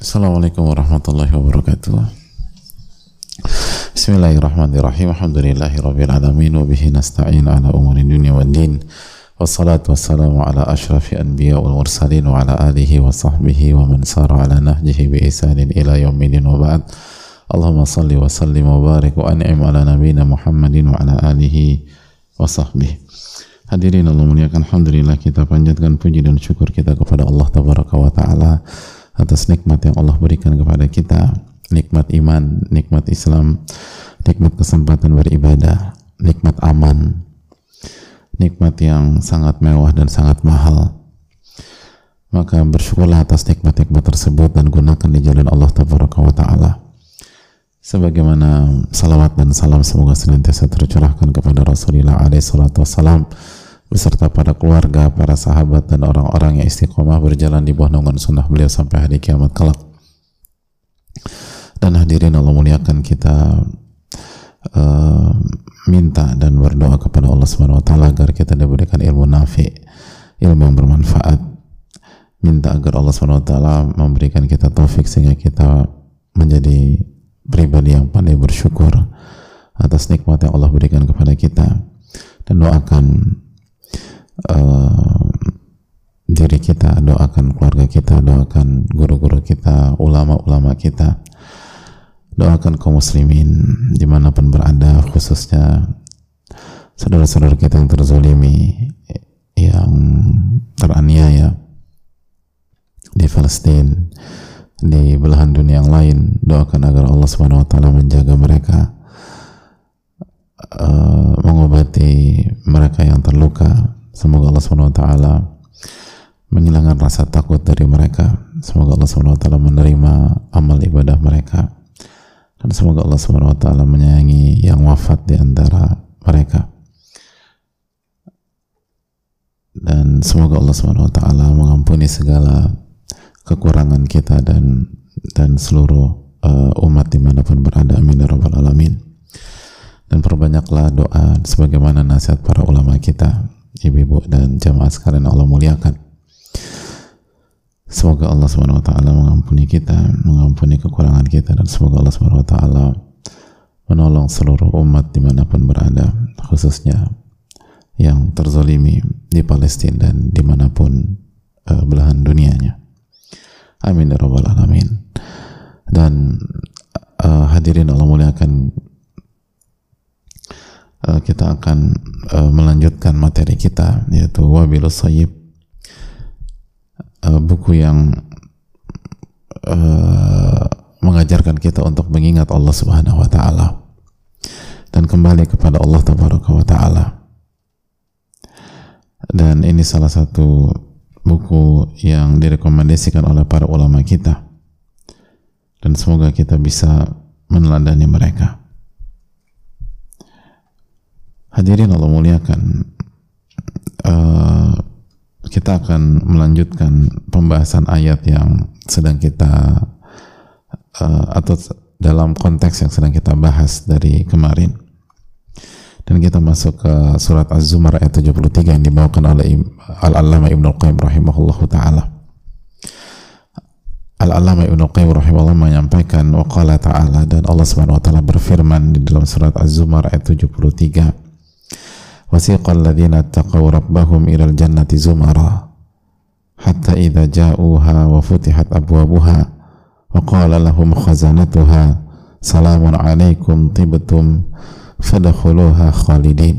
Assalamualaikum warahmatullahi wabarakatuh. Bismillahirrahmanirrahim. Alhamdulillahi rabbil alamin wa bihi nasta'in ala umuri dunya wad din. Wassalatu wassalamu ala ashrafi anbiya wal mursalin wa ala alihi wa sahbihi wa man sara ala nahjihi bi isanin ila wa ba'd. Allahumma salli wa sallim wa barik wa an'im ala nabiyina Muhammadin wa ala alihi wa sahbihi. Hadirin Allah muliakan Alhamdulillah kita panjatkan puji dan syukur kita kepada Allah Tabaraka wa Ta'ala atas nikmat yang Allah berikan kepada kita. Nikmat iman, nikmat Islam nikmat kesempatan beribadah nikmat aman nikmat yang sangat mewah dan sangat mahal. Maka bersyukurlah atas nikmat-nikmat tersebut dan gunakan di jalan Allah Ta'ala. Sebagaimana salawat dan salam semoga senantiasa tercurahkan kepada Rasulullah alaihi salatu wassalam beserta para keluarga, para sahabat dan orang-orang yang istiqomah berjalan di bawah naungan sunnah beliau sampai hari kiamat kelak. Dan hadirin Allah muliakan kita uh, minta dan berdoa kepada Allah Subhanahu wa taala agar kita diberikan ilmu nafi, ilmu yang bermanfaat. Minta agar Allah Subhanahu wa taala memberikan kita taufik sehingga kita menjadi pribadi yang pandai bersyukur atas nikmat yang Allah berikan kepada kita dan doakan diri kita, doakan keluarga kita, doakan guru-guru kita, ulama-ulama kita, doakan kaum muslimin di mana pun berada, khususnya saudara-saudara kita yang terzolimi, yang teraniaya di Palestina, di belahan dunia yang lain, doakan agar Allah Subhanahu Wa Taala menjaga mereka, uh, mengobati mereka yang terluka, Semoga Allah SWT menghilangkan rasa takut dari mereka. Semoga Allah SWT menerima amal ibadah mereka. Dan semoga Allah SWT menyayangi yang wafat di antara mereka. Dan semoga Allah SWT mengampuni segala kekurangan kita dan dan seluruh uh, umat di mana pun berada. Amin ya rabbal alamin. Dan perbanyaklah doa sebagaimana nasihat para ulama kita ibu-ibu dan jamaah sekalian Allah muliakan. Semoga Allah SWT mengampuni kita, mengampuni kekurangan kita, dan semoga Allah SWT menolong seluruh umat di mana pun berada, khususnya yang terzolimi di Palestina dan di mana pun uh, belahan dunianya. Amin ya alamin. Dan uh, hadirin Allah muliakan uh, kita akan uh, melanjutkan materi kita yaitu Wabilus Sayyib uh, buku yang mengajarkan kita untuk mengingat Allah Subhanahu wa taala dan kembali kepada Allah Tabaraka wa taala. Dan ini salah satu buku yang direkomendasikan oleh para ulama kita. Dan semoga kita bisa meneladani mereka. Hadirin Allah muliakan, uh, kita akan melanjutkan pembahasan ayat yang sedang kita uh, atau dalam konteks yang sedang kita bahas dari kemarin. Dan kita masuk ke surat Az-Zumar ayat 73 yang dibawakan oleh Al-Allama Ibnu Qayyim rahimahullahu taala. Al-Allama Ibnu Qayyim rahimahullah menyampaikan waqala ta'ala dan Allah Subhanahu wa taala berfirman di dalam surat Az-Zumar ayat 73 وسيق الذين اتقوا ربهم إلى الجنة زمرا حتى إذا جاءوها وفتحت أبوابها وقال لهم خزنتها سلام عليكم طبتم فدخلوها خالدين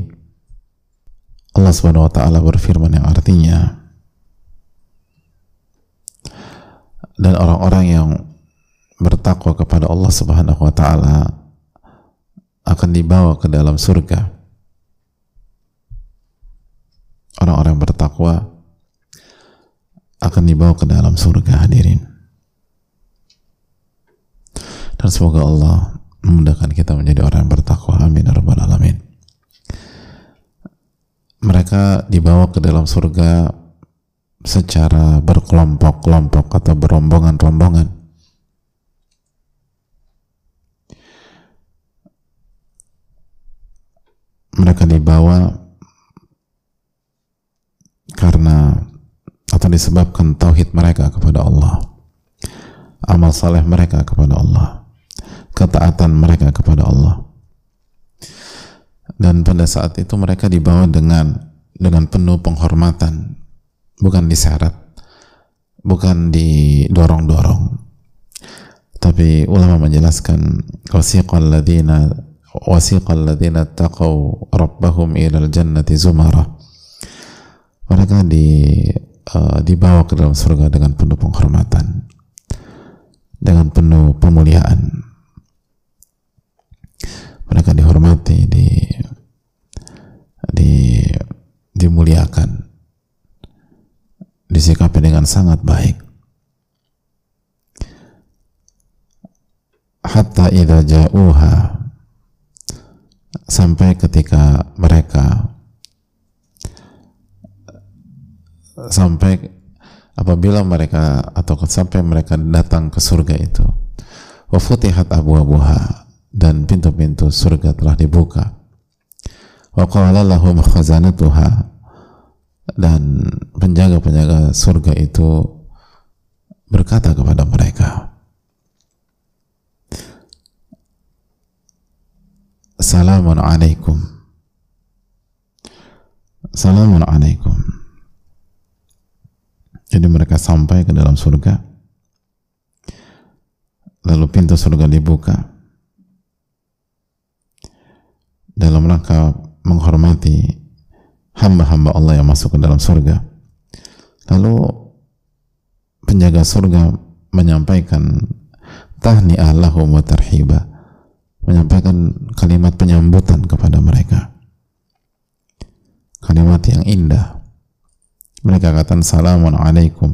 Allah Subhanahu wa taala berfirman yang artinya dan orang-orang yang bertakwa kepada Allah Subhanahu wa taala akan dibawa ke dalam surga orang-orang bertakwa akan dibawa ke dalam surga hadirin. Dan semoga Allah memudahkan kita menjadi orang yang bertakwa. Amin ya rabbal alamin. Mereka dibawa ke dalam surga secara berkelompok-kelompok atau berombongan-rombongan. Mereka dibawa karena atau disebabkan tauhid mereka kepada Allah. Amal saleh mereka kepada Allah. Ketaatan mereka kepada Allah. Dan pada saat itu mereka dibawa dengan dengan penuh penghormatan. Bukan diseret bukan didorong-dorong. Tapi ulama menjelaskan wasiqal ladina wasiqal ladina taqaw rabbahum ilal jannati zumara mereka di uh, dibawa ke dalam surga dengan penuh penghormatan dengan penuh pemuliaan. Mereka dihormati di di dimuliakan disikapi dengan sangat baik. Hatta idza ja'uha sampai ketika mereka sampai apabila mereka atau sampai mereka datang ke surga itu wa futihat abwabuha dan pintu-pintu surga telah dibuka. Wa qala lahum khazanatuha dan penjaga-penjaga surga itu berkata kepada mereka Salamun alaikum. Salamun jadi mereka sampai ke dalam surga. Lalu pintu surga dibuka. Dalam rangka menghormati hamba-hamba Allah yang masuk ke dalam surga. Lalu penjaga surga menyampaikan tahni'ah lahum wa tarhiba. Menyampaikan kalimat penyambutan kepada mereka. Kalimat yang indah mereka katakan salamun alaikum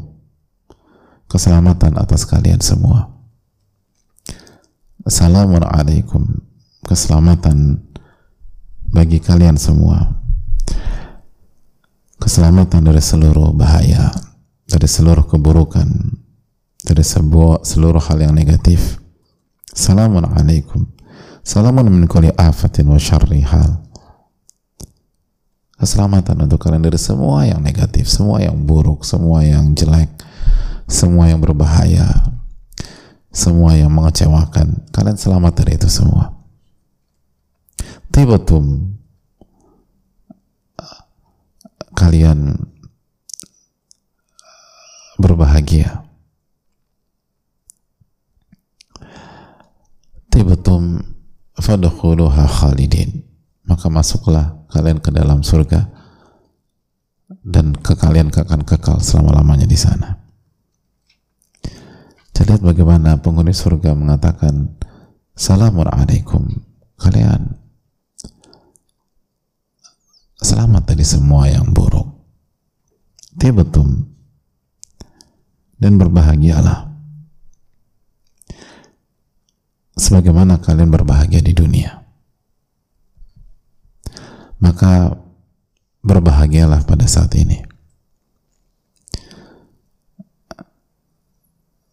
keselamatan atas kalian semua salamun alaikum keselamatan bagi kalian semua keselamatan dari seluruh bahaya, dari seluruh keburukan, dari sebuah seluruh hal yang negatif. Salamun alaikum. Salamun min kulli afatin wa syarri hal. Keselamatan untuk kalian dari semua yang negatif, semua yang buruk, semua yang jelek, semua yang berbahaya, semua yang mengecewakan. Kalian selamat dari itu semua. Tibatum kalian berbahagia tibatum fadkhuluha khalidin maka masuklah kalian ke dalam surga dan ke kalian akan kekal selama-lamanya di sana. Jadi lihat bagaimana penghuni surga mengatakan Salamun alaikum kalian selamat dari semua yang buruk. Tibetum dan berbahagialah sebagaimana kalian berbahagia di dunia. Maka berbahagialah pada saat ini.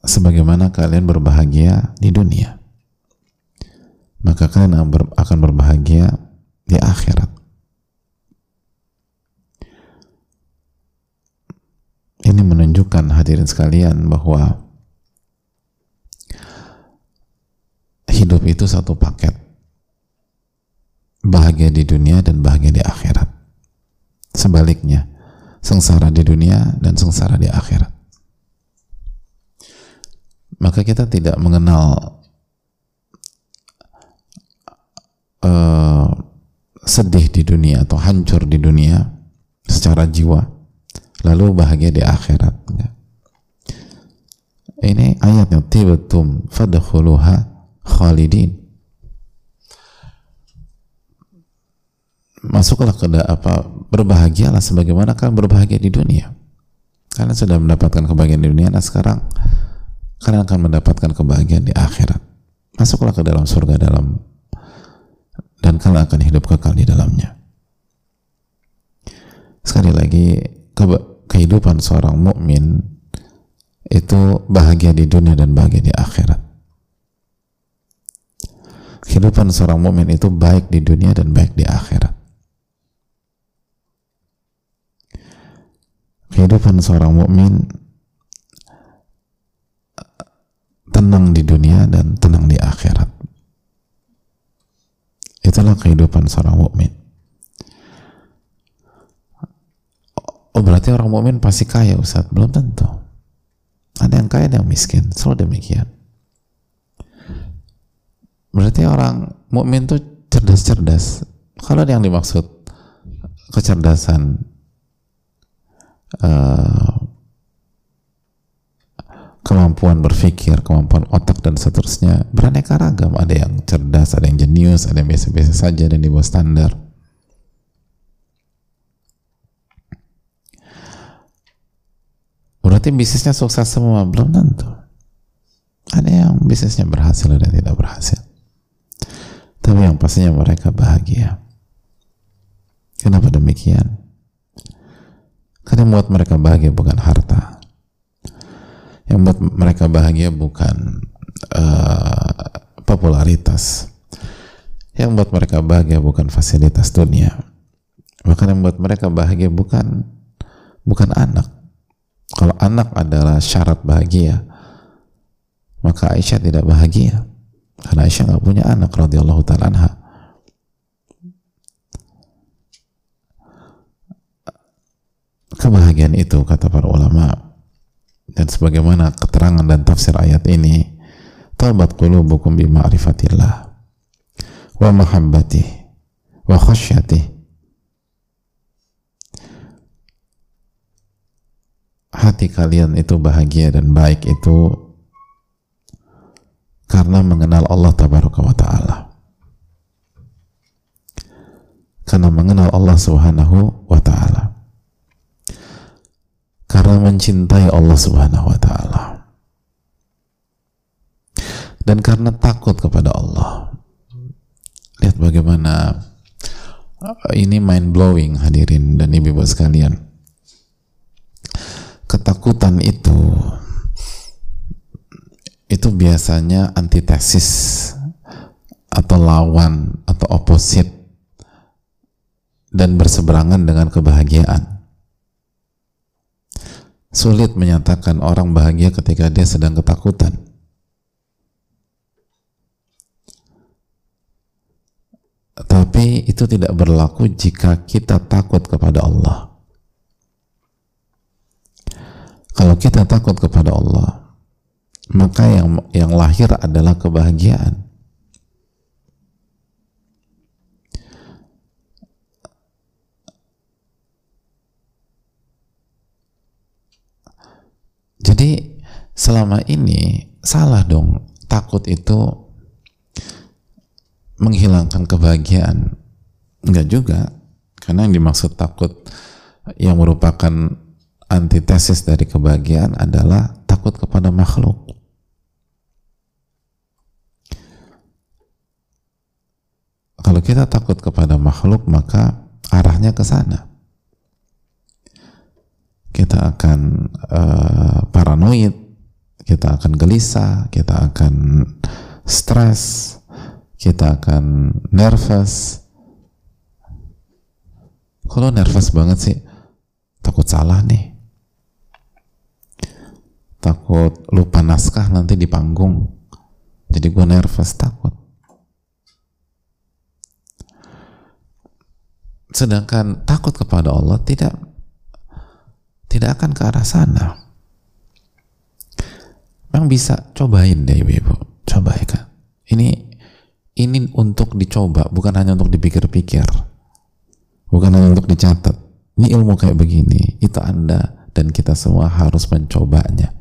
Sebagaimana kalian berbahagia di dunia, maka kalian akan berbahagia di akhirat. Ini menunjukkan hadirin sekalian bahwa hidup itu satu paket. Bahagia di dunia dan bahagia di akhirat. Sebaliknya, sengsara di dunia dan sengsara di akhirat. Maka kita tidak mengenal uh, sedih di dunia atau hancur di dunia secara jiwa lalu bahagia di akhirat ini ayatnya tibatum fadkhuluha khalidin masuklah ke apa berbahagialah sebagaimana kalian berbahagia di dunia kalian sudah mendapatkan kebahagiaan di dunia nah sekarang kalian akan mendapatkan kebahagiaan di akhirat masuklah ke dalam surga dalam dan kalian akan hidup kekal di dalamnya sekali lagi kehidupan seorang mukmin itu bahagia di dunia dan bahagia di akhirat. Kehidupan seorang mukmin itu baik di dunia dan baik di akhirat. Kehidupan seorang mukmin tenang di dunia dan tenang di akhirat. Itulah kehidupan seorang mukmin. Oh berarti orang mukmin pasti kaya Ustaz? Belum tentu. Ada yang kaya, ada yang miskin. Selalu demikian. Berarti orang mukmin tuh cerdas-cerdas. Kalau yang dimaksud kecerdasan uh, kemampuan berpikir, kemampuan otak dan seterusnya beraneka ragam. Ada yang cerdas, ada yang jenius, ada yang biasa-biasa saja dan di bawah standar. Berarti bisnisnya sukses semua? Belum tentu. Ada yang bisnisnya berhasil dan tidak berhasil. Tapi yang pastinya mereka bahagia. Kenapa demikian? Karena yang buat mereka bahagia bukan harta. Yang buat mereka bahagia bukan uh, popularitas. Yang buat mereka bahagia bukan fasilitas dunia. Bahkan yang buat mereka bahagia bukan bukan anak. Kalau anak adalah syarat bahagia, maka Aisyah tidak bahagia. Karena Aisyah nggak punya anak radhiyallahu taala anha. Kebahagiaan itu kata para ulama dan sebagaimana keterangan dan tafsir ayat ini tabat qulubukum bi ma'rifatillah wa mahabbatih wa khasyatih hati kalian itu bahagia dan baik itu karena mengenal Allah tabaraka wa ta'ala. Karena mengenal Allah subhanahu wa ta'ala karena mencintai Allah Subhanahu wa taala. Dan karena takut kepada Allah. Lihat bagaimana uh, ini mind blowing hadirin dan ibu-ibu sekalian. Ketakutan itu itu biasanya antitesis atau lawan atau oposit dan berseberangan dengan kebahagiaan Sulit menyatakan orang bahagia ketika dia sedang ketakutan. Tapi itu tidak berlaku jika kita takut kepada Allah. Kalau kita takut kepada Allah, maka yang yang lahir adalah kebahagiaan. Jadi selama ini salah dong takut itu menghilangkan kebahagiaan. Enggak juga. Karena yang dimaksud takut yang merupakan antitesis dari kebahagiaan adalah takut kepada makhluk. Kalau kita takut kepada makhluk, maka arahnya ke sana kita akan uh, paranoid, kita akan gelisah, kita akan stres, kita akan nervous. Kalau nervous banget sih, takut salah nih. Takut lupa naskah nanti di panggung. Jadi gue nervous, takut. Sedangkan takut kepada Allah tidak tidak akan ke arah sana. Memang bisa cobain deh ibu-ibu, coba ya kan. Ini ini untuk dicoba, bukan hanya untuk dipikir-pikir, bukan hanya untuk dicatat. Ini ilmu kayak begini, itu anda dan kita semua harus mencobanya.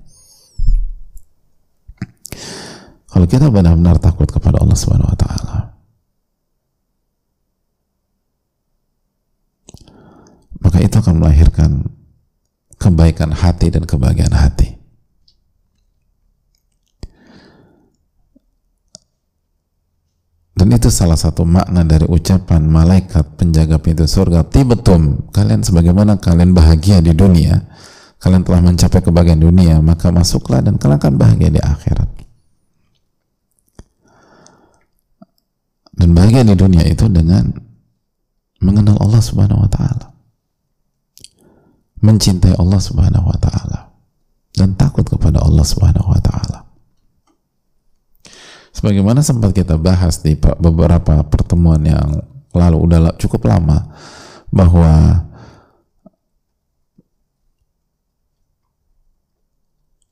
Kalau kita benar-benar takut kepada Allah Subhanahu wa taala, maka itu akan melahirkan kebaikan hati dan kebahagiaan hati. Dan itu salah satu makna dari ucapan malaikat penjaga pintu surga. Tibetum, kalian sebagaimana kalian bahagia di dunia, kalian telah mencapai kebahagiaan dunia, maka masuklah dan kalian akan bahagia di akhirat. Dan bahagia di dunia itu dengan mengenal Allah Subhanahu wa taala mencintai Allah Subhanahu wa taala dan takut kepada Allah Subhanahu wa taala. sebagaimana sempat kita bahas di beberapa pertemuan yang lalu udah cukup lama bahwa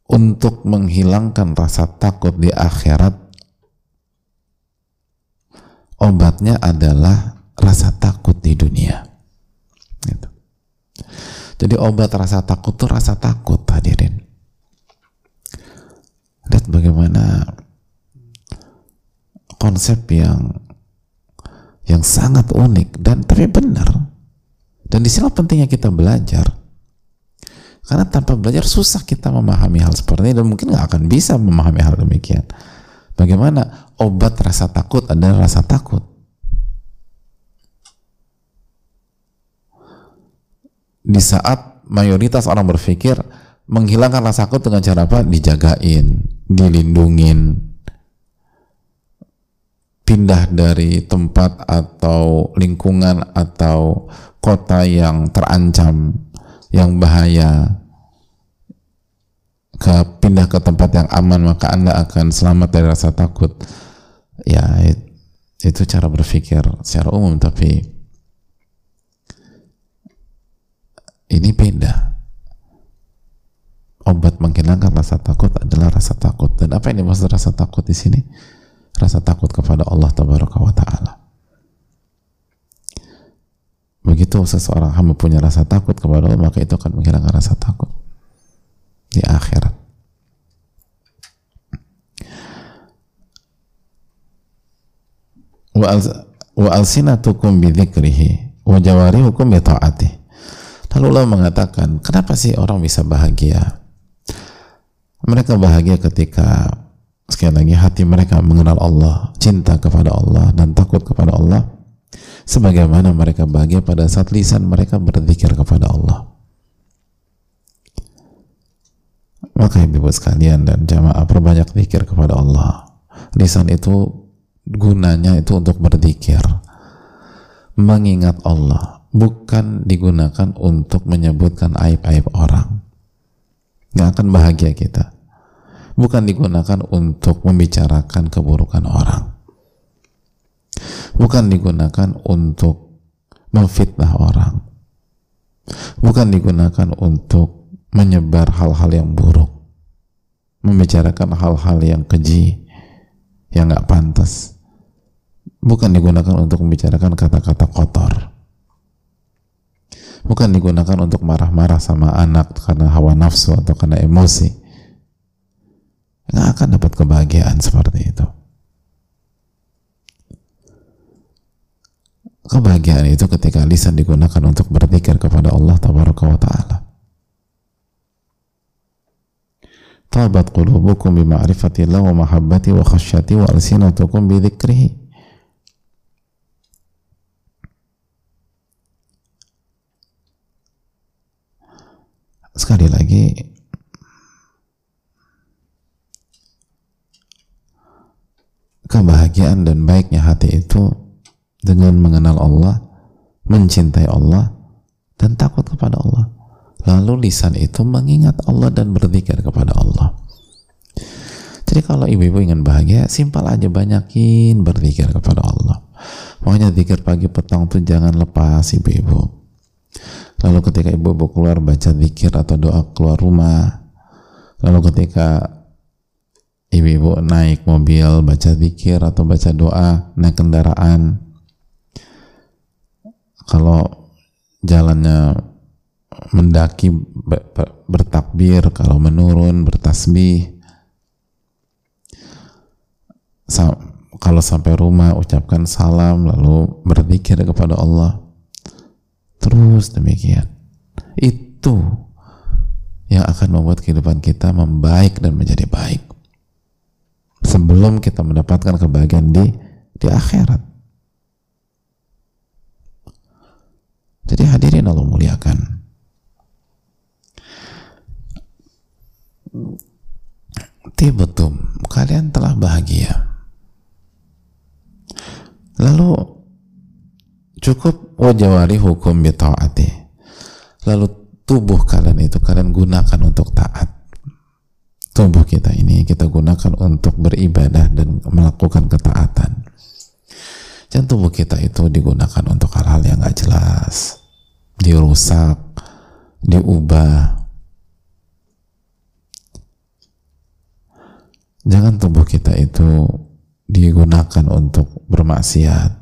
untuk menghilangkan rasa takut di akhirat obatnya adalah rasa takut di dunia gitu. Jadi obat rasa takut itu rasa takut hadirin lihat bagaimana konsep yang yang sangat unik dan tapi benar dan di sini pentingnya kita belajar karena tanpa belajar susah kita memahami hal seperti ini dan mungkin nggak akan bisa memahami hal demikian. Bagaimana obat rasa takut adalah rasa takut. Di saat mayoritas orang berpikir menghilangkan rasa takut dengan cara apa? Dijagain, dilindungin, pindah dari tempat atau lingkungan atau kota yang terancam yang bahaya ke pindah ke tempat yang aman maka anda akan selamat dari rasa takut ya itu cara berpikir secara umum tapi ini beda. Obat menghilangkan rasa takut adalah rasa takut. Dan apa yang dimaksud rasa takut di sini? Rasa takut kepada Allah tabaraka wa taala. Begitu seseorang hamba punya rasa takut kepada Allah maka itu akan menghilangkan rasa takut di akhirat. Wa alsinatukum bidzikrihi wa jawarihukum bi ta'atih lalu Allah mengatakan kenapa sih orang bisa bahagia? Mereka bahagia ketika sekali lagi hati mereka mengenal Allah cinta kepada Allah dan takut kepada Allah. Sebagaimana mereka bahagia pada saat lisan mereka berzikir kepada Allah. Maka ibu sekalian dan jamaah perbanyak zikir kepada Allah. Lisan itu gunanya itu untuk berzikir mengingat Allah bukan digunakan untuk menyebutkan aib-aib orang. Nggak akan bahagia kita. Bukan digunakan untuk membicarakan keburukan orang. Bukan digunakan untuk memfitnah orang. Bukan digunakan untuk menyebar hal-hal yang buruk. Membicarakan hal-hal yang keji yang nggak pantas. Bukan digunakan untuk membicarakan kata-kata kotor bukan digunakan untuk marah-marah sama anak karena hawa nafsu atau karena emosi nggak akan dapat kebahagiaan seperti itu Kebahagiaan itu ketika lisan digunakan untuk berzikir kepada Allah tabaraka wa taala. Tabat qulubukum bi ma'rifatillah wa mahabbati wa khasyati wa alsinatukum bi dzikrihi. Sekali lagi kebahagiaan dan baiknya hati itu dengan mengenal Allah, mencintai Allah, dan takut kepada Allah. Lalu lisan itu mengingat Allah dan berzikir kepada Allah. Jadi kalau ibu-ibu ingin bahagia, simpel aja banyakin berzikir kepada Allah. Makanya zikir pagi petang tuh jangan lepas ibu-ibu. Lalu ketika ibu-ibu keluar baca zikir atau doa keluar rumah. Lalu ketika ibu-ibu naik mobil baca zikir atau baca doa naik kendaraan kalau jalannya mendaki bertakbir kalau menurun bertasbih kalau sampai rumah ucapkan salam lalu berzikir kepada Allah terus demikian itu yang akan membuat kehidupan kita membaik dan menjadi baik sebelum kita mendapatkan kebahagiaan di di akhirat Jadi hadirin Allah muliakan. Tibetum, kalian telah bahagia. Lalu cukup wajawari hukum bita'ati. Lalu tubuh kalian itu kalian gunakan untuk taat. tubuh kita ini kita gunakan untuk beribadah dan melakukan ketaatan dan tubuh kita itu digunakan untuk hal-hal yang gak jelas dirusak diubah jangan tubuh kita itu digunakan untuk bermaksiat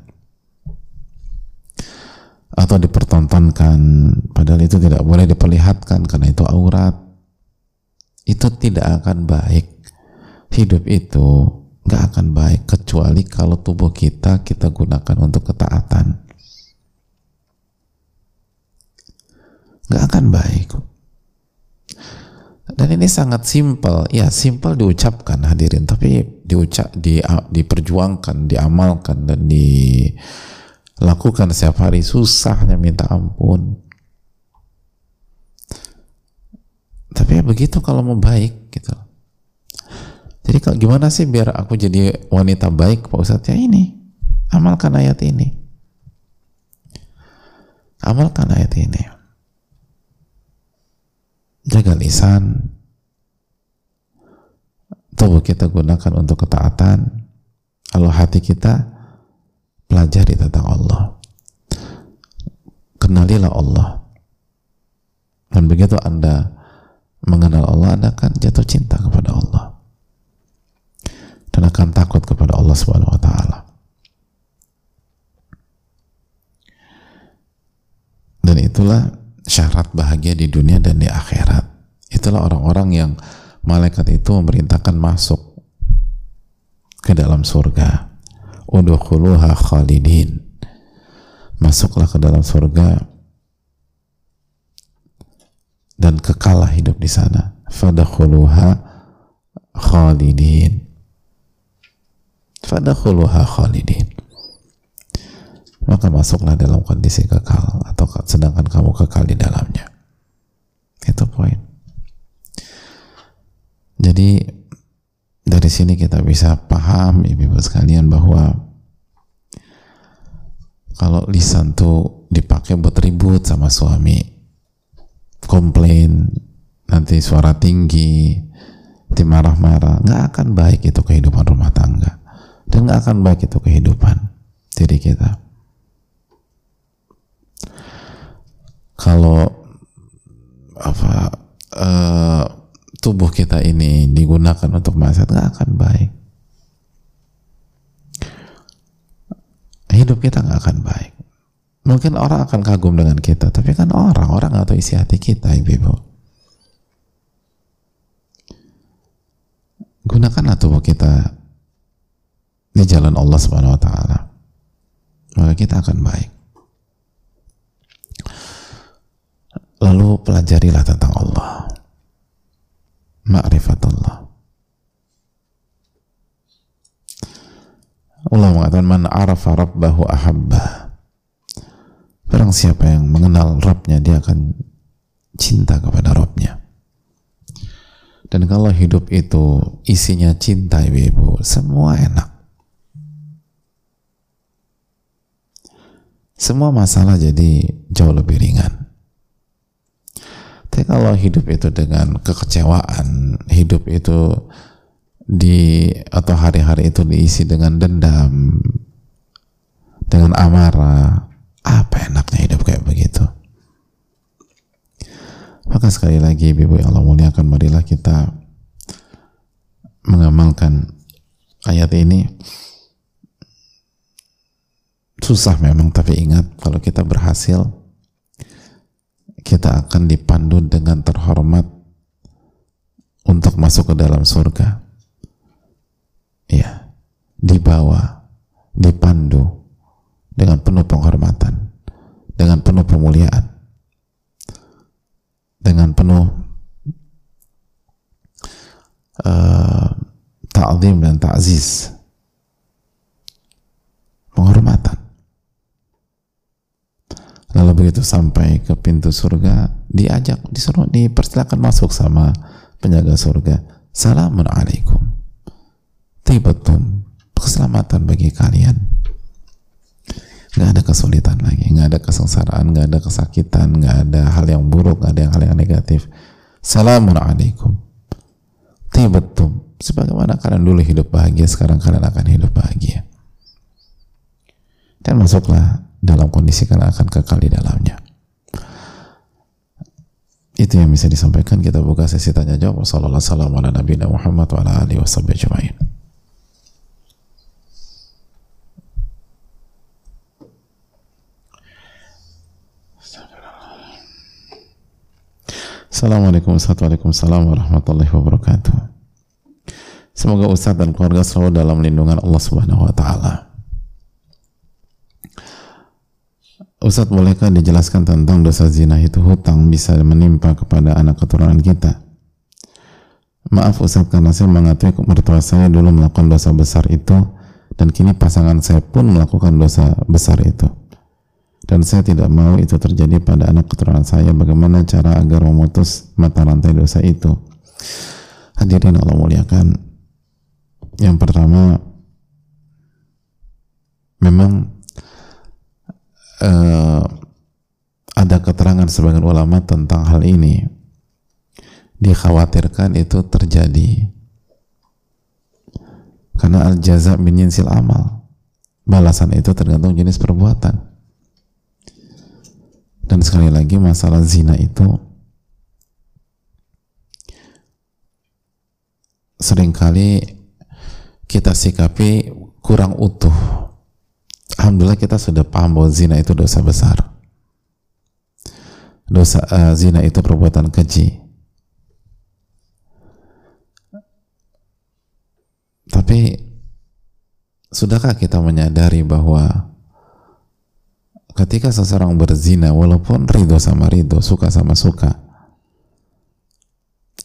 atau dipertontonkan. Padahal itu tidak boleh diperlihatkan karena itu aurat. Itu tidak akan baik. Hidup itu nggak akan baik kecuali kalau tubuh kita kita gunakan untuk ketaatan. Nggak akan baik. Dan ini sangat simpel. Ya simpel diucapkan hadirin tapi diucap di diperjuangkan diamalkan dan di lakukan setiap hari. Susahnya minta ampun. Tapi ya begitu kalau mau baik gitu. Jadi kalau gimana sih biar aku jadi wanita baik Pak Ustadz? Ya ini. Amalkan ayat ini. Amalkan ayat ini. Jaga lisan. Tubuh kita gunakan untuk ketaatan. Kalau hati kita pelajari tentang Allah. Kenalilah Allah. Dan begitu anda mengenal Allah anda akan jatuh cinta kepada Allah. Dan akan takut kepada Allah subhanahu wa ta'ala. Dan itulah syarat bahagia di dunia dan di akhirat. Itulah orang-orang yang malaikat itu memerintahkan masuk ke dalam surga udkhuluha khalidin. Masuklah ke dalam surga dan kekalah hidup di sana. Fadakhuluha khalidin. Fadakhuluha khalidin. Maka masuklah dalam kondisi kekal atau sedangkan kamu kekal di dalamnya. Itu poin. Jadi dari sini kita bisa paham ibu-ibu sekalian bahwa kalau lisan tuh dipakai buat ribut sama suami komplain nanti suara tinggi dimarah-marah nggak akan baik itu kehidupan rumah tangga. Dan nggak akan baik itu kehidupan diri kita. Kalau apa uh, tubuh kita ini digunakan untuk maksiat nggak akan baik. Hidup kita nggak akan baik. Mungkin orang akan kagum dengan kita tapi kan orang orang atau isi hati kita ibu-ibu. Gunakanlah tubuh kita di jalan Allah subhanahu wa ta'ala maka kita akan baik. Lalu pelajarilah tentang Allah ma'rifatullah. Allah mengatakan man arafa rabbahu ahabba. Barang siapa yang mengenal Rabbnya dia akan cinta kepada Rabbnya. Dan kalau hidup itu isinya cinta ibu-ibu semua enak. Semua masalah jadi jauh lebih ringan tapi kalau hidup itu dengan kekecewaan, hidup itu di atau hari-hari itu diisi dengan dendam, dengan amarah, apa enaknya hidup kayak begitu? Maka sekali lagi Ibu yang Allah muliakan marilah kita mengamalkan ayat ini susah memang tapi ingat kalau kita berhasil kita akan dipandu dengan terhormat untuk masuk ke dalam surga. Ya, dibawa, dipandu dengan penuh penghormatan, dengan penuh pemuliaan, dengan penuh uh, ta'zim dan ta'ziz. Penghormatan. Lalu begitu sampai ke pintu surga, diajak, disuruh, dipersilakan masuk sama penjaga surga. Salamun alaikum. Tibatum. Keselamatan bagi kalian. Gak ada kesulitan lagi, gak ada kesengsaraan, gak ada kesakitan, gak ada hal yang buruk, gak ada hal yang negatif. Salamun alaikum. Tibetum. Sebagaimana kalian dulu hidup bahagia, sekarang kalian akan hidup bahagia. Dan masuklah dalam kondisi kalian akan kekal di dalamnya. Itu yang bisa disampaikan. Kita buka sesi tanya jawab. Wassalamualaikum warahmatullahi wabarakatuh. Assalamualaikum warahmatullahi wabarakatuh. Semoga Ustaz dan keluarga selalu dalam lindungan Allah Subhanahu wa taala. Ustaz bolehkah dijelaskan tentang dosa zina itu hutang bisa menimpa kepada anak keturunan kita? Maaf Ustaz karena saya mengatakan mertua saya dulu melakukan dosa besar itu dan kini pasangan saya pun melakukan dosa besar itu. Dan saya tidak mau itu terjadi pada anak keturunan saya. Bagaimana cara agar memutus mata rantai dosa itu? Hadirin Allah muliakan. Yang pertama memang uh, ada keterangan sebagian ulama tentang hal ini. Dikhawatirkan itu terjadi. Karena al jaza min amal. Balasan itu tergantung jenis perbuatan. Dan sekali lagi masalah zina itu sering kali kita sikapi kurang utuh. Alhamdulillah kita sudah paham bahwa zina itu dosa besar. Dosa uh, zina itu perbuatan keji. Tapi sudahkah kita menyadari bahwa ketika seseorang berzina walaupun ridho sama ridho suka sama suka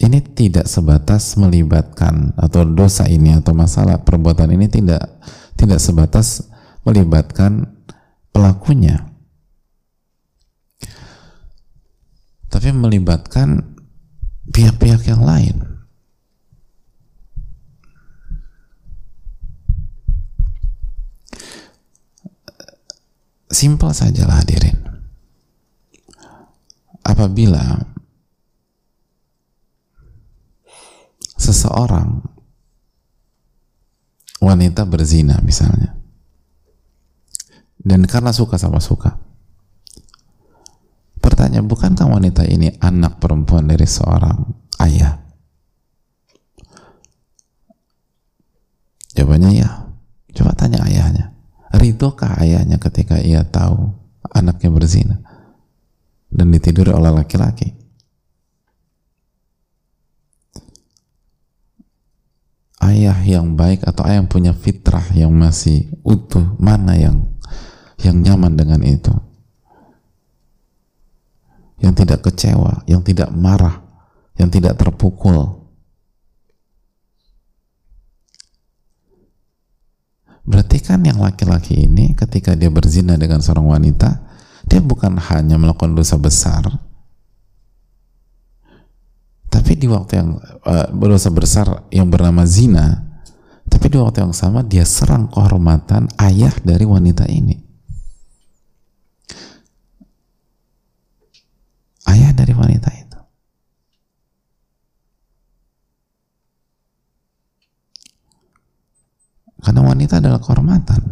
ini tidak sebatas melibatkan atau dosa ini atau masalah perbuatan ini tidak tidak sebatas melibatkan pelakunya tapi melibatkan pihak-pihak yang lain Simpel saja lah hadirin. Apabila seseorang wanita berzina misalnya dan karena suka sama suka. Pertanyaan bukankah wanita ini anak perempuan dari seorang ayah? Jawabannya ya. Coba tanya ayahnya. Ridhokah ayahnya ketika ia tahu anaknya berzina dan ditiduri oleh laki-laki? Ayah yang baik atau ayah yang punya fitrah yang masih utuh mana yang yang nyaman dengan itu. Yang tidak kecewa yang tidak marah yang tidak terpukul. Berarti kan yang laki-laki ini ketika dia berzina dengan seorang wanita, dia bukan hanya melakukan dosa besar, tapi di waktu yang uh, dosa besar yang bernama zina, tapi di waktu yang sama dia serang kehormatan ayah dari wanita ini. Ayah dari wanita ini. Karena wanita adalah kehormatan.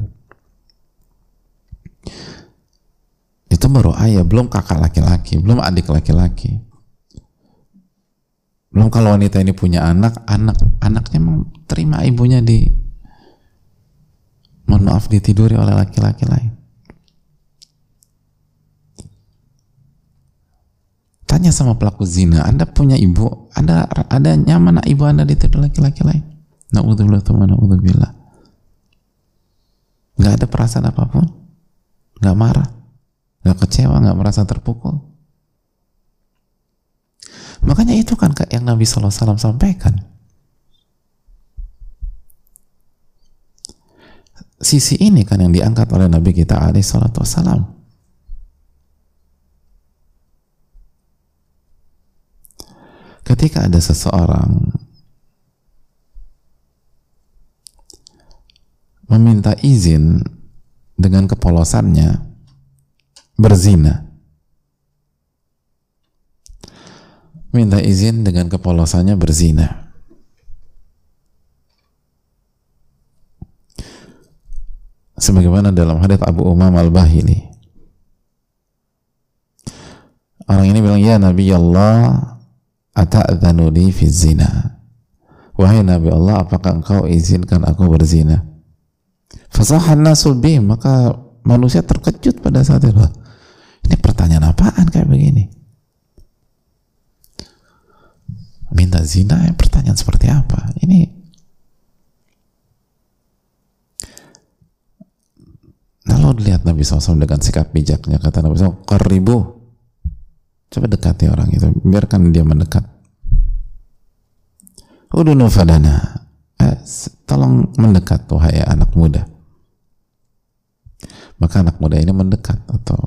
Itu baru ayah, belum kakak laki-laki, belum adik laki-laki. Belum kalau wanita ini punya anak, anak anaknya terima ibunya di mohon maaf ditiduri oleh laki-laki lain. Tanya sama pelaku zina, Anda punya ibu, Anda ada nyaman ibu Anda ditidur laki-laki lain? Na'udzubillah, na'udzubillah. Nggak ada perasaan apa pun. Nggak marah. Nggak kecewa nggak merasa terpukul. Makanya itu kan yang Nabi SAW sampaikan. Sisi ini kan yang diangkat oleh Nabi kita alaihi salatu wassalam ketika ada seseorang meminta izin dengan kepolosannya berzina. Minta izin dengan kepolosannya berzina. Sebagaimana dalam hadis Abu Umam al-Bahili. Orang ini bilang, "Ya Nabi Allah, ata'adhanu li fi zina? Wahai Nabi Allah apakah engkau izinkan aku berzina? Fasahan nasul bim maka manusia terkejut pada saat itu. Ini pertanyaan apaan kayak begini? Minta zina pertanyaan seperti apa? Ini Lalu dilihat Nabi SAW dengan sikap bijaknya kata Nabi SAW, "Qaribu." Coba dekati orang itu, biarkan dia mendekat. Udunu fadana. Eh, tolong mendekat wahai anak muda. Maka anak muda ini mendekat atau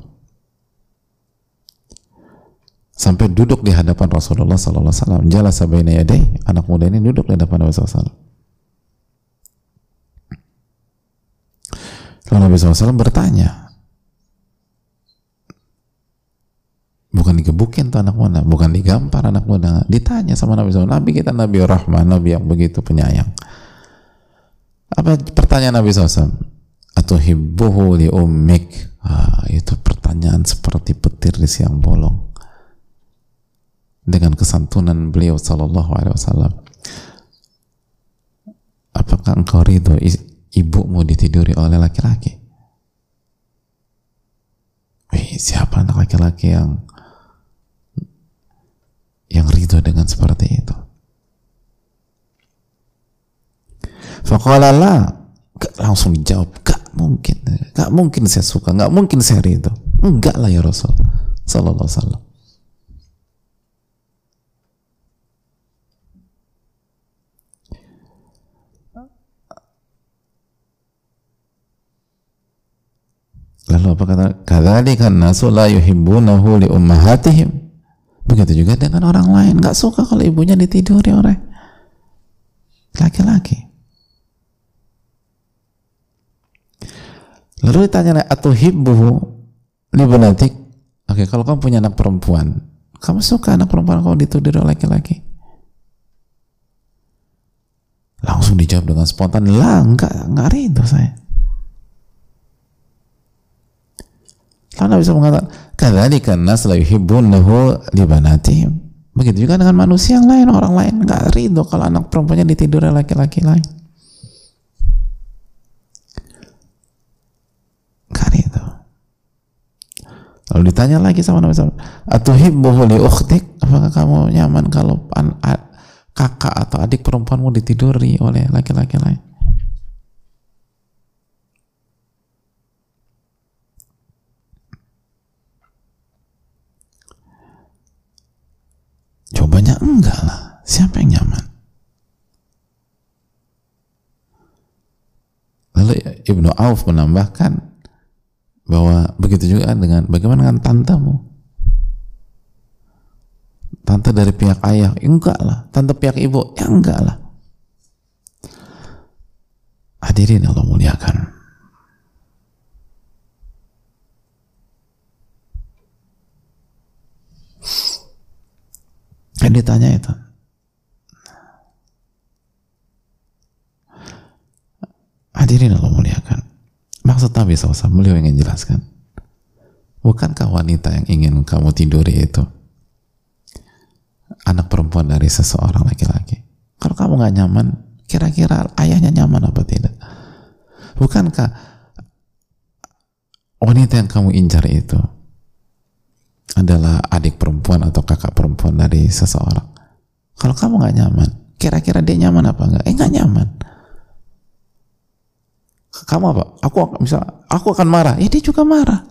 sampai duduk di hadapan Rasulullah sallallahu alaihi wasallam. Jala sabaina yadai, anak muda ini duduk di hadapan Rasulullah SAW. Lalu Nabi SAW bertanya, bukan digebukin tuh anak muda, bukan digampar anak muda, ditanya sama Nabi SAW, Nabi kita Nabi Rahman, Nabi yang begitu penyayang. Apa pertanyaan Nabi SAW? Atau hibbuhu li ummik. Ah, itu pertanyaan seperti petir di siang bolong. Dengan kesantunan beliau Sallallahu Alaihi Wasallam. Apakah engkau ridho ibumu ditiduri oleh laki-laki. Wih, siapa anak laki-laki yang yang ridho dengan seperti itu? Faqala langsung dijawab, gak mungkin, gak mungkin saya suka, gak mungkin saya ridho. Enggak lah ya Rasul, Sallallahu Alaihi. Lalu apa kata? Kadzalika nasu la yuhibbunahu li ummahatihim. Begitu juga dengan orang lain, nggak suka kalau ibunya ditiduri oleh laki-laki. Lalu ditanya atuhibbuhu li banatik? Oke, kalau kamu punya anak perempuan, kamu suka anak perempuan kamu ditiduri oleh laki-laki? Langsung dijawab dengan spontan, lah enggak, enggak rindu saya. Lalu Nabi SAW mengatakan, "Kadzalika nas la yuhibbunahu li banatihim." Begitu juga dengan manusia yang lain, orang lain nggak ridho kalau anak perempuannya ditidur oleh laki-laki lain. Nggak. Lalu ditanya lagi sama Nabi SAW, "Atuhibbuhu li ukhtik?" Apakah kamu nyaman kalau kakak atau adik perempuanmu ditiduri oleh laki-laki lain? Jawabannya enggak lah. Siapa yang nyaman? Lalu Ibnu Auf menambahkan bahwa begitu juga dengan bagaimana dengan tantemu? Tante dari pihak ayah, enggak lah. Tante pihak ibu, ya enggak lah. Hadirin Allah muliakan. Kan ditanya itu. Hadirin Allah muliakan. Maksud Nabi SAW, beliau ingin jelaskan. Bukankah wanita yang ingin kamu tiduri itu anak perempuan dari seseorang laki-laki? Kalau kamu nggak nyaman, kira-kira ayahnya nyaman apa tidak? Bukankah wanita yang kamu incar itu adalah adik perempuan atau kakak perempuan dari seseorang. Kalau kamu nggak nyaman, kira-kira dia nyaman apa enggak? Eh nggak nyaman. Kamu apa? Aku bisa, aku akan marah. Ya dia juga marah.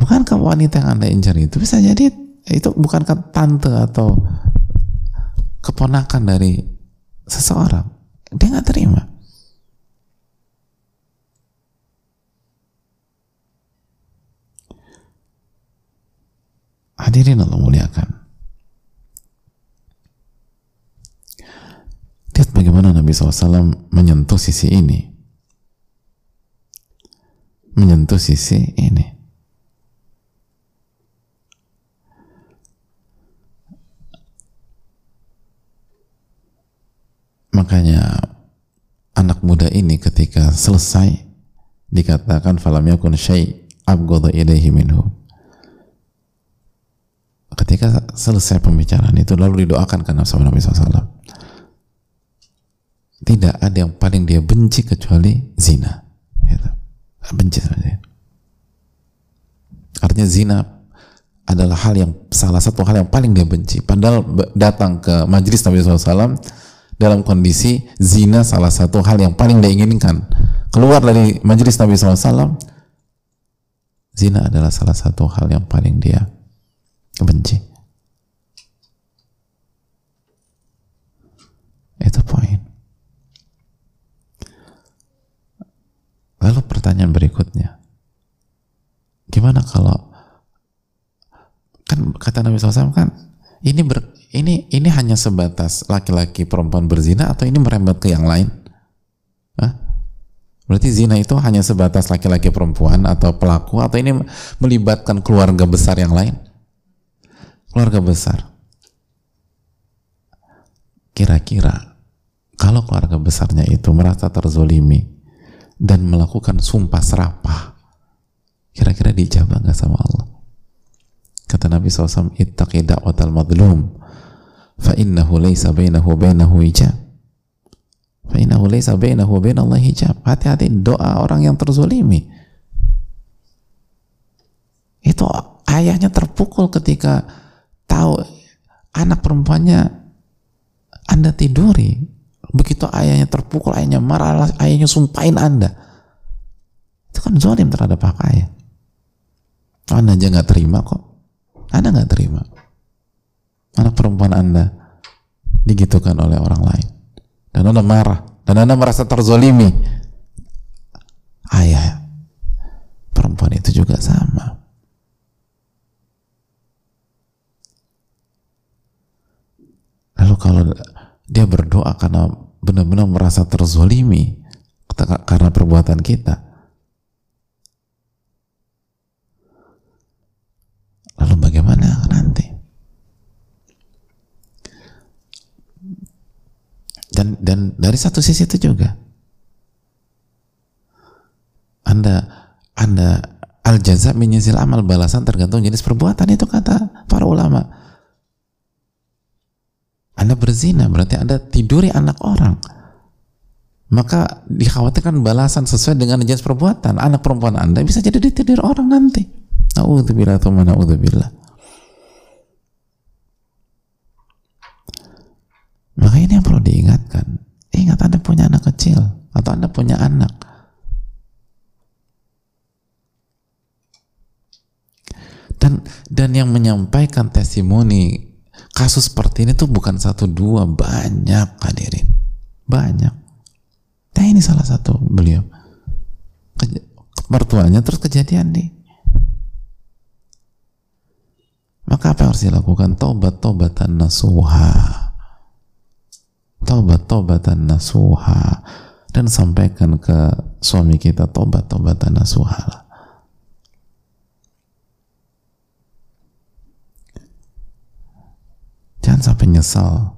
Bukankah wanita yang anda incar itu bisa jadi itu bukankah tante atau keponakan dari seseorang? Dia nggak terima. Hadirin Allah muliakan. Lihat bagaimana Nabi SAW menyentuh sisi ini. Menyentuh sisi ini. makanya anak muda ini ketika selesai dikatakan falam yakun syai' abghadha ilaihi minhu ketika selesai pembicaraan itu lalu didoakan karena sama Nabi SAW tidak ada yang paling dia benci kecuali zina. Gitu. benci saja. Artinya zina adalah hal yang salah satu hal yang paling dia benci. Padahal datang ke majlis Nabi SAW dalam kondisi zina salah satu hal yang paling dia inginkan. Keluar dari majelis Nabi SAW zina adalah salah satu hal yang paling dia benci itu poin lalu pertanyaan berikutnya gimana kalau kan kata Nabi SAW kan ini ber, ini ini hanya sebatas laki-laki perempuan berzina atau ini merembet ke yang lain? Hah? Berarti zina itu hanya sebatas laki-laki perempuan atau pelaku atau ini melibatkan keluarga besar yang lain? Keluarga besar. Kira-kira kalau keluarga besarnya itu merasa terzolimi dan melakukan sumpah serapah, kira-kira dijabah nggak sama Allah? Kata Nabi SAW, ittaqi da'watal madlum fa innahu laysa bainahu bainahu hijab fa innahu laysa bainahu bainallah hijab hati-hati doa orang yang terzolimi itu ayahnya terpukul ketika tahu anak perempuannya anda tiduri begitu ayahnya terpukul ayahnya marah ayahnya sumpahin anda itu kan zolim terhadap hak ayah anda aja nggak terima kok anda nggak terima anak perempuan Anda digitukan oleh orang lain. Dan Anda marah. Dan Anda merasa terzolimi. Ayah perempuan itu juga sama. Lalu kalau dia berdoa karena benar-benar merasa terzolimi karena perbuatan kita, lalu bagaimana nanti? dan dan dari satu sisi itu juga. Anda anda al jaza menyizil amal balasan tergantung jenis perbuatan itu kata para ulama anda berzina berarti anda tiduri anak orang maka dikhawatirkan balasan sesuai dengan jenis perbuatan anak perempuan anda bisa jadi ditidur orang nanti na'udzubillah atau na'udzubillah Maka ini yang perlu diingatkan. Ingat Anda punya anak kecil atau Anda punya anak. Dan dan yang menyampaikan testimoni kasus seperti ini tuh bukan satu dua banyak hadirin banyak. Nah ini salah satu beliau mertuanya terus kejadian nih. Maka apa yang harus dilakukan? Tobat tobatan nasuha tobat-tobatan nasuha dan sampaikan ke suami kita tobat-tobatan nasuha jangan sampai nyesal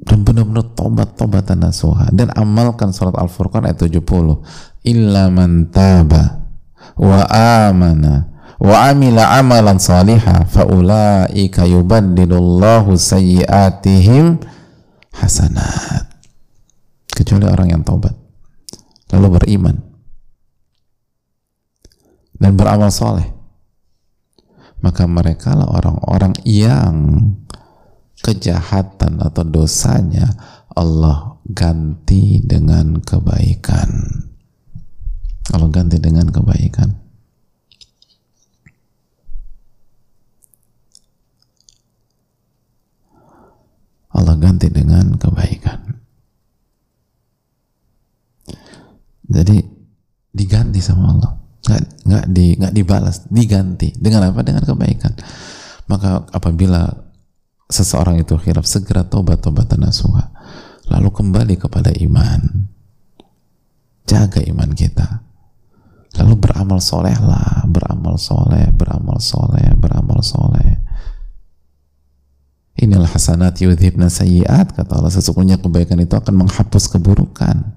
dan benar-benar tobat-tobatan nasuha. Dan amalkan surat Al-Furqan ayat 70 illa man taba wa amana wa amila amalan saliha faulaika yubaddilullahu sayyiatihim hasanat. Kecuali orang yang taubat lalu beriman dan beramal soleh maka mereka lah orang-orang yang kejahatan atau dosanya Allah ganti dengan kebaikan. Allah ganti dengan kebaikan. Allah ganti dengan kebaikan. Jadi diganti sama Allah, nggak nggak di nggak dibalas, diganti. Dengan apa? Dengan kebaikan. Maka apabila seseorang itu khilaf segera tobat tobatan nasuha, lalu kembali kepada iman, jaga iman kita, lalu beramal soleh lah, beramal soleh, beramal soleh, beramal soleh. Inilah hasanat yudhibna sayyiat kata Allah. Sesungguhnya kebaikan itu akan menghapus keburukan.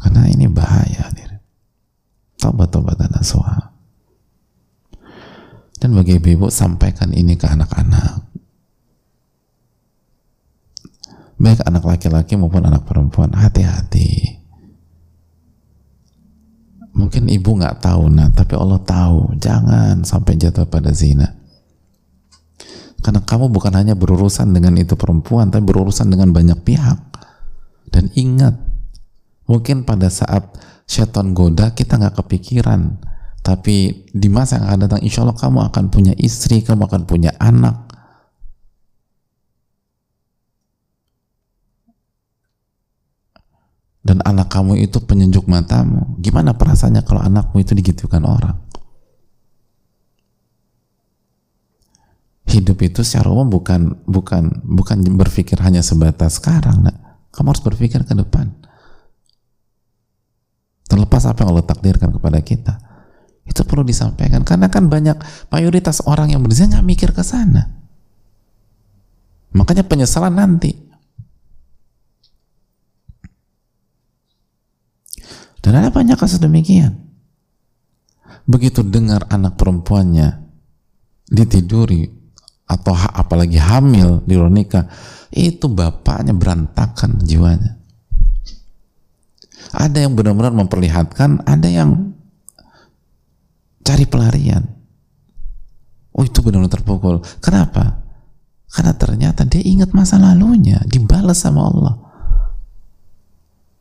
Karena ini bahaya. Tobat-tobatan nasuha. Dan bagi ibu-ibu sampaikan ini ke anak-anak. Baik anak laki-laki maupun anak perempuan, hati-hati. Mungkin ibu nggak tahu nah, tapi Allah tahu. Jangan sampai jatuh pada zina. Karena kamu bukan hanya berurusan dengan itu perempuan, tapi berurusan dengan banyak pihak. Dan ingat, Mungkin pada saat setan goda kita nggak kepikiran, tapi di masa yang akan datang insya Allah kamu akan punya istri, kamu akan punya anak. Dan anak kamu itu penyejuk matamu. Gimana perasaannya kalau anakmu itu digitukan orang? Hidup itu secara umum bukan bukan bukan berpikir hanya sebatas sekarang, nah. Kamu harus berpikir ke depan terlepas apa yang Allah takdirkan kepada kita itu perlu disampaikan. Karena kan banyak mayoritas orang yang berzina nggak mikir ke sana. Makanya penyesalan nanti. Dan ada banyak kasus demikian. Begitu dengar anak perempuannya ditiduri atau apalagi hamil di luar nikah itu bapaknya berantakan jiwanya ada yang benar-benar memperlihatkan, ada yang cari pelarian. Oh itu benar-benar terpukul. Kenapa? Karena ternyata dia ingat masa lalunya, dibalas sama Allah.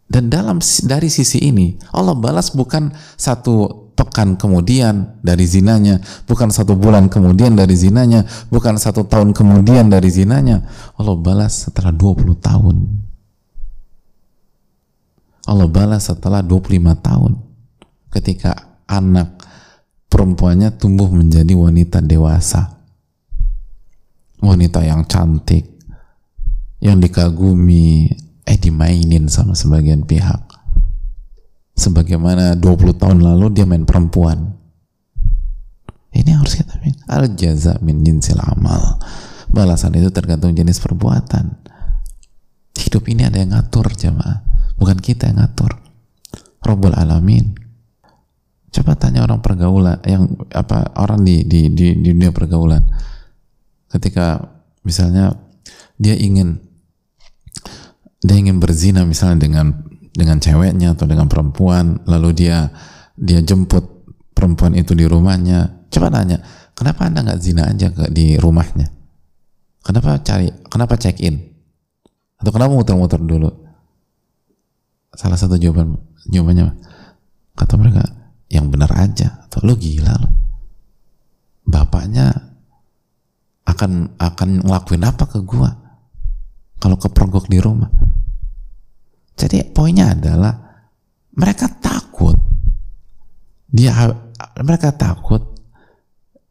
Dan dalam dari sisi ini, Allah balas bukan satu pekan kemudian dari zinanya, bukan satu bulan kemudian dari zinanya, bukan satu tahun kemudian dari zinanya. Allah balas setelah 20 tahun. Allah balas setelah 25 tahun. Ketika anak perempuannya tumbuh menjadi wanita dewasa. Wanita yang cantik. Yang dikagumi eh dimainin sama sebagian pihak. Sebagaimana 20 tahun lalu dia main perempuan. Ini harus kita al jaza min jinsil amal. Balasan itu tergantung jenis perbuatan. Hidup ini ada yang ngatur jamaah bukan kita yang ngatur. Rabbul Alamin. Coba tanya orang pergaulan yang apa orang di, di, di, di dunia pergaulan. Ketika misalnya dia ingin dia ingin berzina misalnya dengan dengan ceweknya atau dengan perempuan lalu dia dia jemput perempuan itu di rumahnya. Coba tanya kenapa anda nggak zina aja di rumahnya? Kenapa cari kenapa check in? Atau kenapa muter-muter dulu salah satu jawaban jawabannya kata mereka yang benar aja. Atau lo gila lo bapaknya akan akan ngelakuin apa ke gua? Kalau kepergok di rumah. Jadi poinnya adalah mereka takut. Dia mereka takut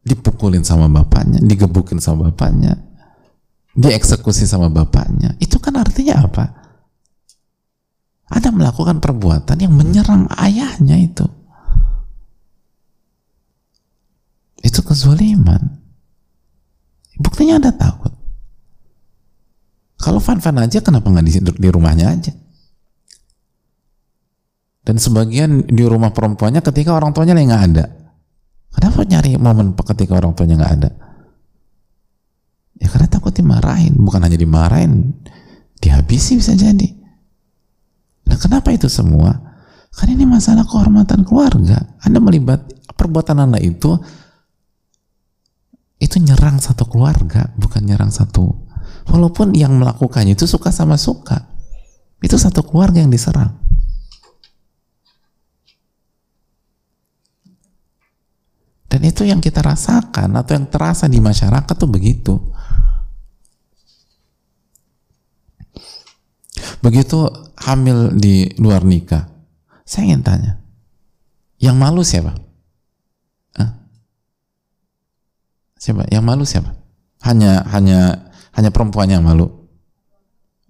dipukulin sama bapaknya digebukin sama bapaknya dieksekusi sama bapaknya. Itu kan artinya apa ada melakukan perbuatan yang menyerang ayahnya itu. Itu kezaliman. Buktinya ada takut. Kalau fan-fan aja kenapa nggak di, di rumahnya aja? Dan sebagian di rumah perempuannya ketika orang tuanya lagi nggak ada. Kenapa nyari momen ketika orang tuanya nggak ada? Ya karena takut dimarahin, bukan hanya dimarahin, dihabisi bisa jadi. Nah kenapa itu semua? Karena ini masalah kehormatan keluarga. Anda melibat perbuatan Anda itu itu nyerang satu keluarga, bukan nyerang satu. Walaupun yang melakukannya itu suka sama suka. Itu satu keluarga yang diserang. Dan itu yang kita rasakan atau yang terasa di masyarakat tuh begitu. Begitu hamil di luar nikah, saya ingin tanya, yang malu siapa? Hah? Siapa? Yang malu siapa? Hanya hanya hanya perempuan yang malu.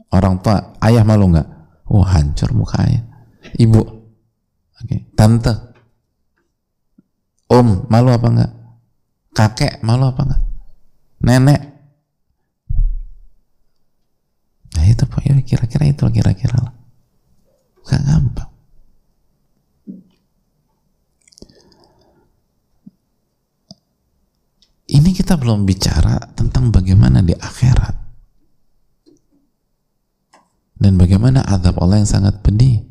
Orang tua, ayah malu nggak? Oh hancur muka ayah. Ibu, oke, okay. tante, om malu apa enggak? kakek malu apa enggak nenek nah itu ya kira-kira itu kira-kira lah. Gak gampang ini kita belum bicara tentang bagaimana di akhirat. Dan bagaimana azab Allah yang sangat pedih.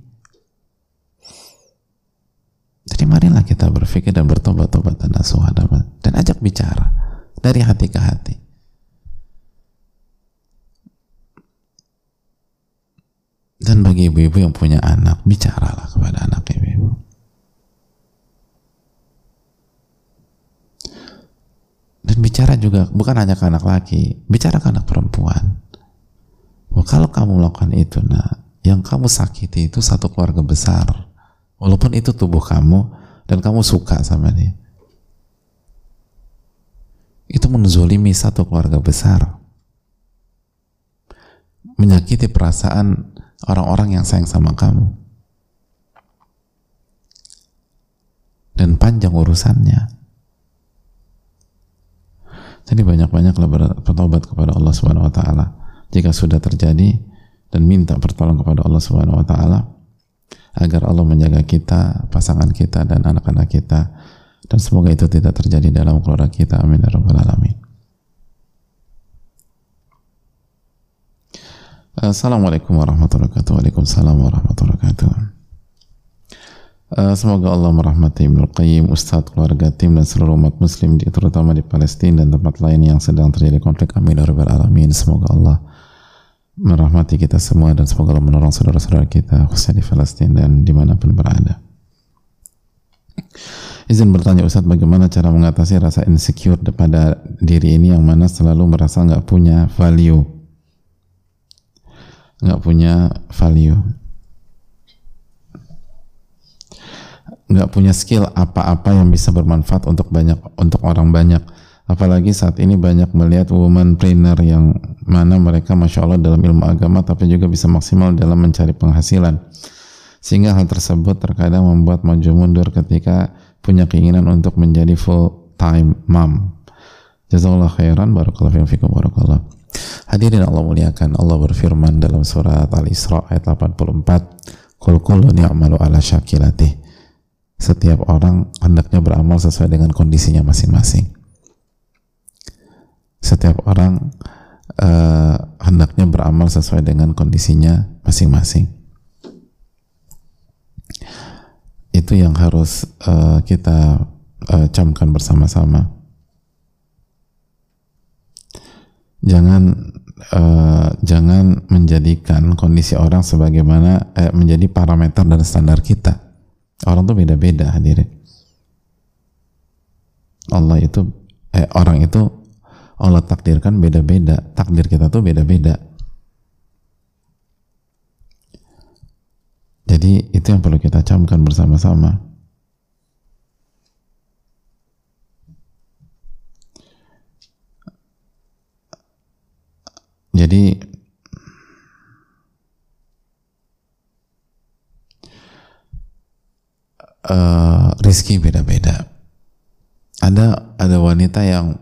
Jadi marilah kita berpikir dan bertobat-tobat dan dan ajak bicara dari hati ke hati. Dan bagi ibu-ibu yang punya anak, bicaralah kepada anak ibu-ibu. Dan bicara juga bukan hanya ke anak laki, bicara ke anak perempuan. Bahwa kalau kamu melakukan itu, nah, yang kamu sakiti itu satu keluarga besar walaupun itu tubuh kamu dan kamu suka sama dia itu menzolimi satu keluarga besar menyakiti perasaan orang-orang yang sayang sama kamu. Dan panjang urusannya. Jadi banyak-banyaklah bertobat kepada Allah Subhanahu wa taala. Jika sudah terjadi dan minta pertolongan kepada Allah Subhanahu wa taala agar Allah menjaga kita, pasangan kita dan anak-anak kita. Dan semoga itu tidak terjadi dalam keluarga kita. Amin ya rabbal alamin Assalamualaikum warahmatullahi wabarakatuh. Waalaikumsalam warahmatullahi wabarakatuh. Uh, Semoga Allah merahmati Ibnu Qayyim, Ustadz, keluarga, tim dan seluruh umat muslim terutama di Palestina dan tempat lain yang sedang terjadi konflik. Amin ya alamin. Semoga Allah merahmati kita semua dan semoga Allah menolong saudara-saudara kita khususnya di Palestina dan di mana pun berada. Izin bertanya Ustaz, bagaimana cara mengatasi rasa insecure pada diri ini yang mana selalu merasa nggak punya value, nggak punya value, nggak punya skill apa-apa yang bisa bermanfaat untuk banyak untuk orang banyak. Apalagi saat ini banyak melihat woman trainer yang mana mereka masya Allah dalam ilmu agama tapi juga bisa maksimal dalam mencari penghasilan. Sehingga hal tersebut terkadang membuat maju mundur ketika punya keinginan untuk menjadi full time mom. Jazakallah khairan barakallahu fikum barakallah hadirin Allah muliakan Allah berfirman dalam surat Al-Isra ayat 84 Qul kullun ya'malu ala syakilatih setiap orang hendaknya beramal sesuai dengan kondisinya masing-masing setiap orang uh, hendaknya beramal sesuai dengan kondisinya masing-masing. Itu yang harus uh, kita uh, camkan bersama-sama. Jangan uh, jangan menjadikan kondisi orang sebagaimana eh, menjadi parameter dan standar kita. Orang tuh beda-beda hadirin. Allah itu eh, orang itu Allah takdirkan beda-beda takdir kita tuh beda-beda jadi itu yang perlu kita camkan bersama-sama jadi uh, rizki beda-beda. Ada ada wanita yang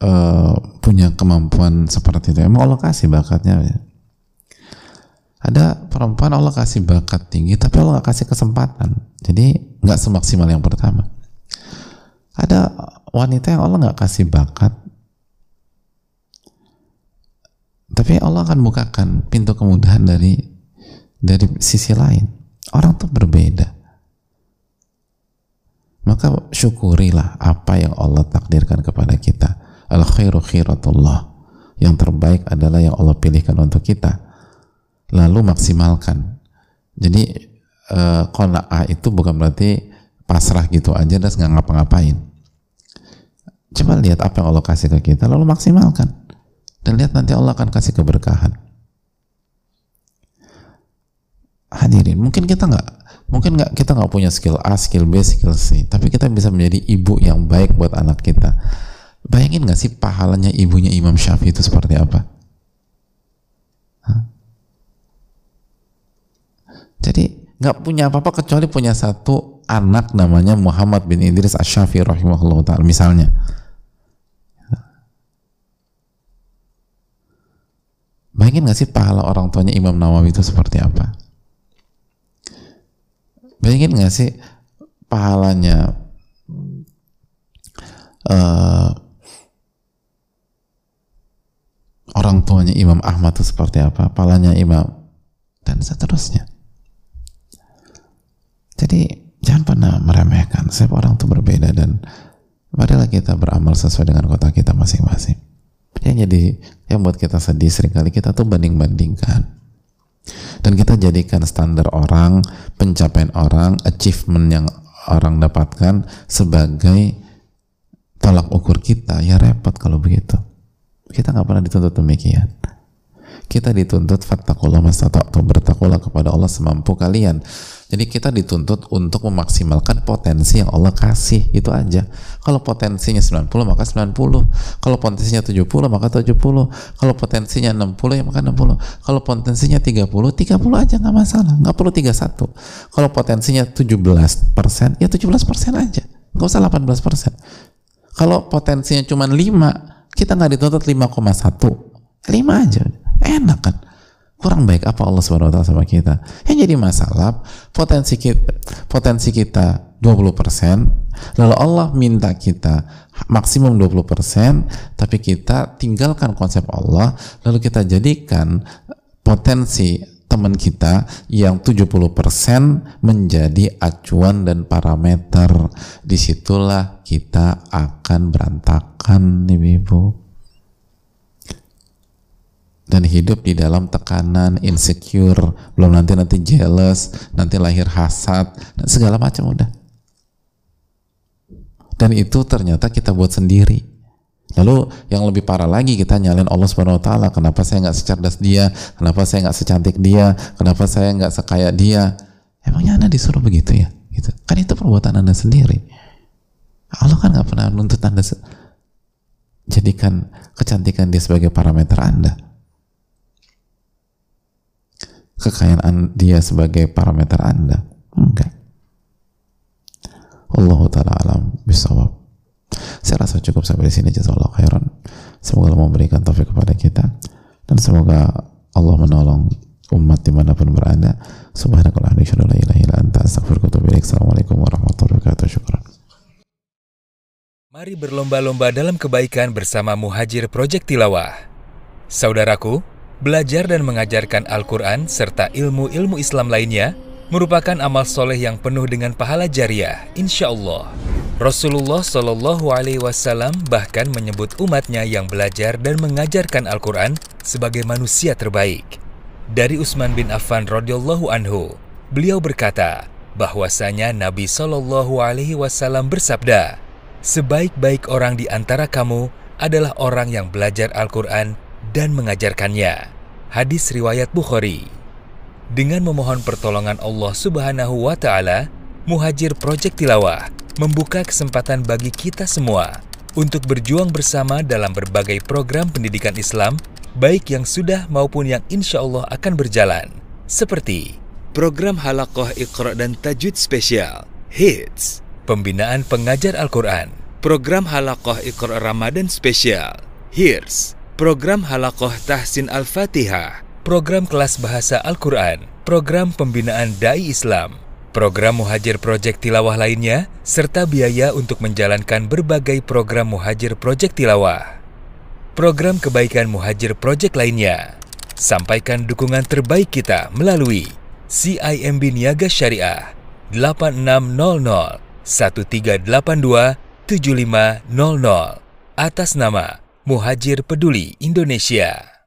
uh, punya kemampuan seperti itu. Emang Allah kasih bakatnya. Ya. ada perempuan Allah kasih bakat tinggi tapi Allah gak kasih kesempatan. Jadi nggak semaksimal yang pertama. Ada wanita yang Allah nggak kasih bakat tapi Allah akan bukakan pintu kemudahan dari dari sisi lain. Orang tuh berbeda. Maka syukurilah apa yang Allah takdirkan kepada kita. Al khairu khiratullah. Yang terbaik adalah yang Allah pilihkan untuk kita. Lalu maksimalkan. Jadi uh, qanaah itu bukan berarti pasrah gitu aja dan nggak ngapa-ngapain. Coba lihat apa yang Allah kasih ke kita lalu maksimalkan dan lihat nanti Allah akan kasih keberkahan hadirin mungkin kita nggak mungkin nggak kita nggak punya skill A skill B skill C tapi kita bisa menjadi ibu yang baik buat anak kita Bayangin gak sih pahalanya ibunya Imam Syafi'i itu seperti apa? Hah? Jadi nggak punya apa-apa kecuali punya satu anak namanya Muhammad bin Idris Asyafi rahimahullah ta'ala misalnya Bayangin gak sih pahala orang tuanya Imam Nawawi itu seperti apa? Bayangin gak sih pahalanya uh, orang tuanya Imam Ahmad itu seperti apa? Pahalanya Imam dan seterusnya. Jadi jangan pernah meremehkan. Setiap orang itu berbeda dan marilah kita beramal sesuai dengan kota kita masing-masing yang jadi yang buat kita sedih sering kali kita tuh banding-bandingkan. Dan kita jadikan standar orang pencapaian orang achievement yang orang dapatkan sebagai tolak ukur kita. Ya repot kalau begitu. Kita nggak pernah dituntut demikian. Kita dituntut fattakullah atau bertakwalah kepada Allah semampu kalian jadi kita dituntut untuk memaksimalkan potensi yang Allah kasih itu aja. Kalau potensinya 90 maka 90. Kalau potensinya 70 maka 70. Kalau potensinya 60 ya maka 60. Kalau potensinya 30, 30 aja nggak masalah. Nggak perlu 31. Kalau potensinya 17 persen, ya 17 persen aja. Nggak usah 18 persen. Kalau potensinya cuma 5, kita nggak dituntut 5,1. 5 aja. Enak kan? Kurang baik apa Allah taala sama kita. Yang jadi masalah potensi kita potensi kita 20%, lalu Allah minta kita maksimum 20%, tapi kita tinggalkan konsep Allah, lalu kita jadikan potensi teman kita yang 70% menjadi acuan dan parameter. Di situlah kita akan berantakan, Ibu-ibu dan hidup di dalam tekanan, insecure, belum nanti nanti jealous, nanti lahir hasad, dan segala macam udah. Dan itu ternyata kita buat sendiri. Lalu yang lebih parah lagi kita nyalain Allah Subhanahu Wa Taala. Kenapa saya nggak secerdas dia? Kenapa saya nggak secantik dia? Kenapa saya nggak sekaya dia? Emangnya anda disuruh begitu ya? Gitu. Kan itu perbuatan anda sendiri. Allah kan nggak pernah nuntut anda jadikan kecantikan dia sebagai parameter anda kekayaan dia sebagai parameter Anda. Enggak. Allah taala alam bisawab. Saya rasa cukup sampai di sini jazakallahu khairan. Semoga Allah memberikan taufik kepada kita dan semoga Allah menolong umat di mana pun berada. Subhanakallah la ilaha illa anta astaghfiruka wa Assalamualaikum warahmatullahi wabarakatuh. Syukran. Mari berlomba-lomba dalam kebaikan bersama Muhajir Project Tilawah. Saudaraku, belajar dan mengajarkan Al-Quran serta ilmu-ilmu Islam lainnya merupakan amal soleh yang penuh dengan pahala jariah, insya Allah. Rasulullah Shallallahu Alaihi Wasallam bahkan menyebut umatnya yang belajar dan mengajarkan Al-Quran sebagai manusia terbaik. Dari Utsman bin Affan radhiyallahu anhu, beliau berkata bahwasanya Nabi Shallallahu Alaihi Wasallam bersabda, sebaik-baik orang di antara kamu adalah orang yang belajar Al-Quran dan mengajarkannya. Hadis riwayat Bukhari. Dengan memohon pertolongan Allah Subhanahu wa taala, Muhajir Project Tilawah membuka kesempatan bagi kita semua untuk berjuang bersama dalam berbagai program pendidikan Islam, baik yang sudah maupun yang insya Allah akan berjalan, seperti program Halakoh Iqra dan Tajwid Spesial, HITS, pembinaan pengajar Al-Quran, program Halakoh Iqra Ramadan Spesial, HIRS, program Halakoh Tahsin Al-Fatihah, program kelas bahasa Al-Quran, program pembinaan Dai Islam, program Muhajir Project Tilawah lainnya, serta biaya untuk menjalankan berbagai program Muhajir Project Tilawah. Program kebaikan Muhajir Project lainnya. Sampaikan dukungan terbaik kita melalui CIMB Niaga Syariah 8600 1382 7500 atas nama Muhajir Peduli Indonesia.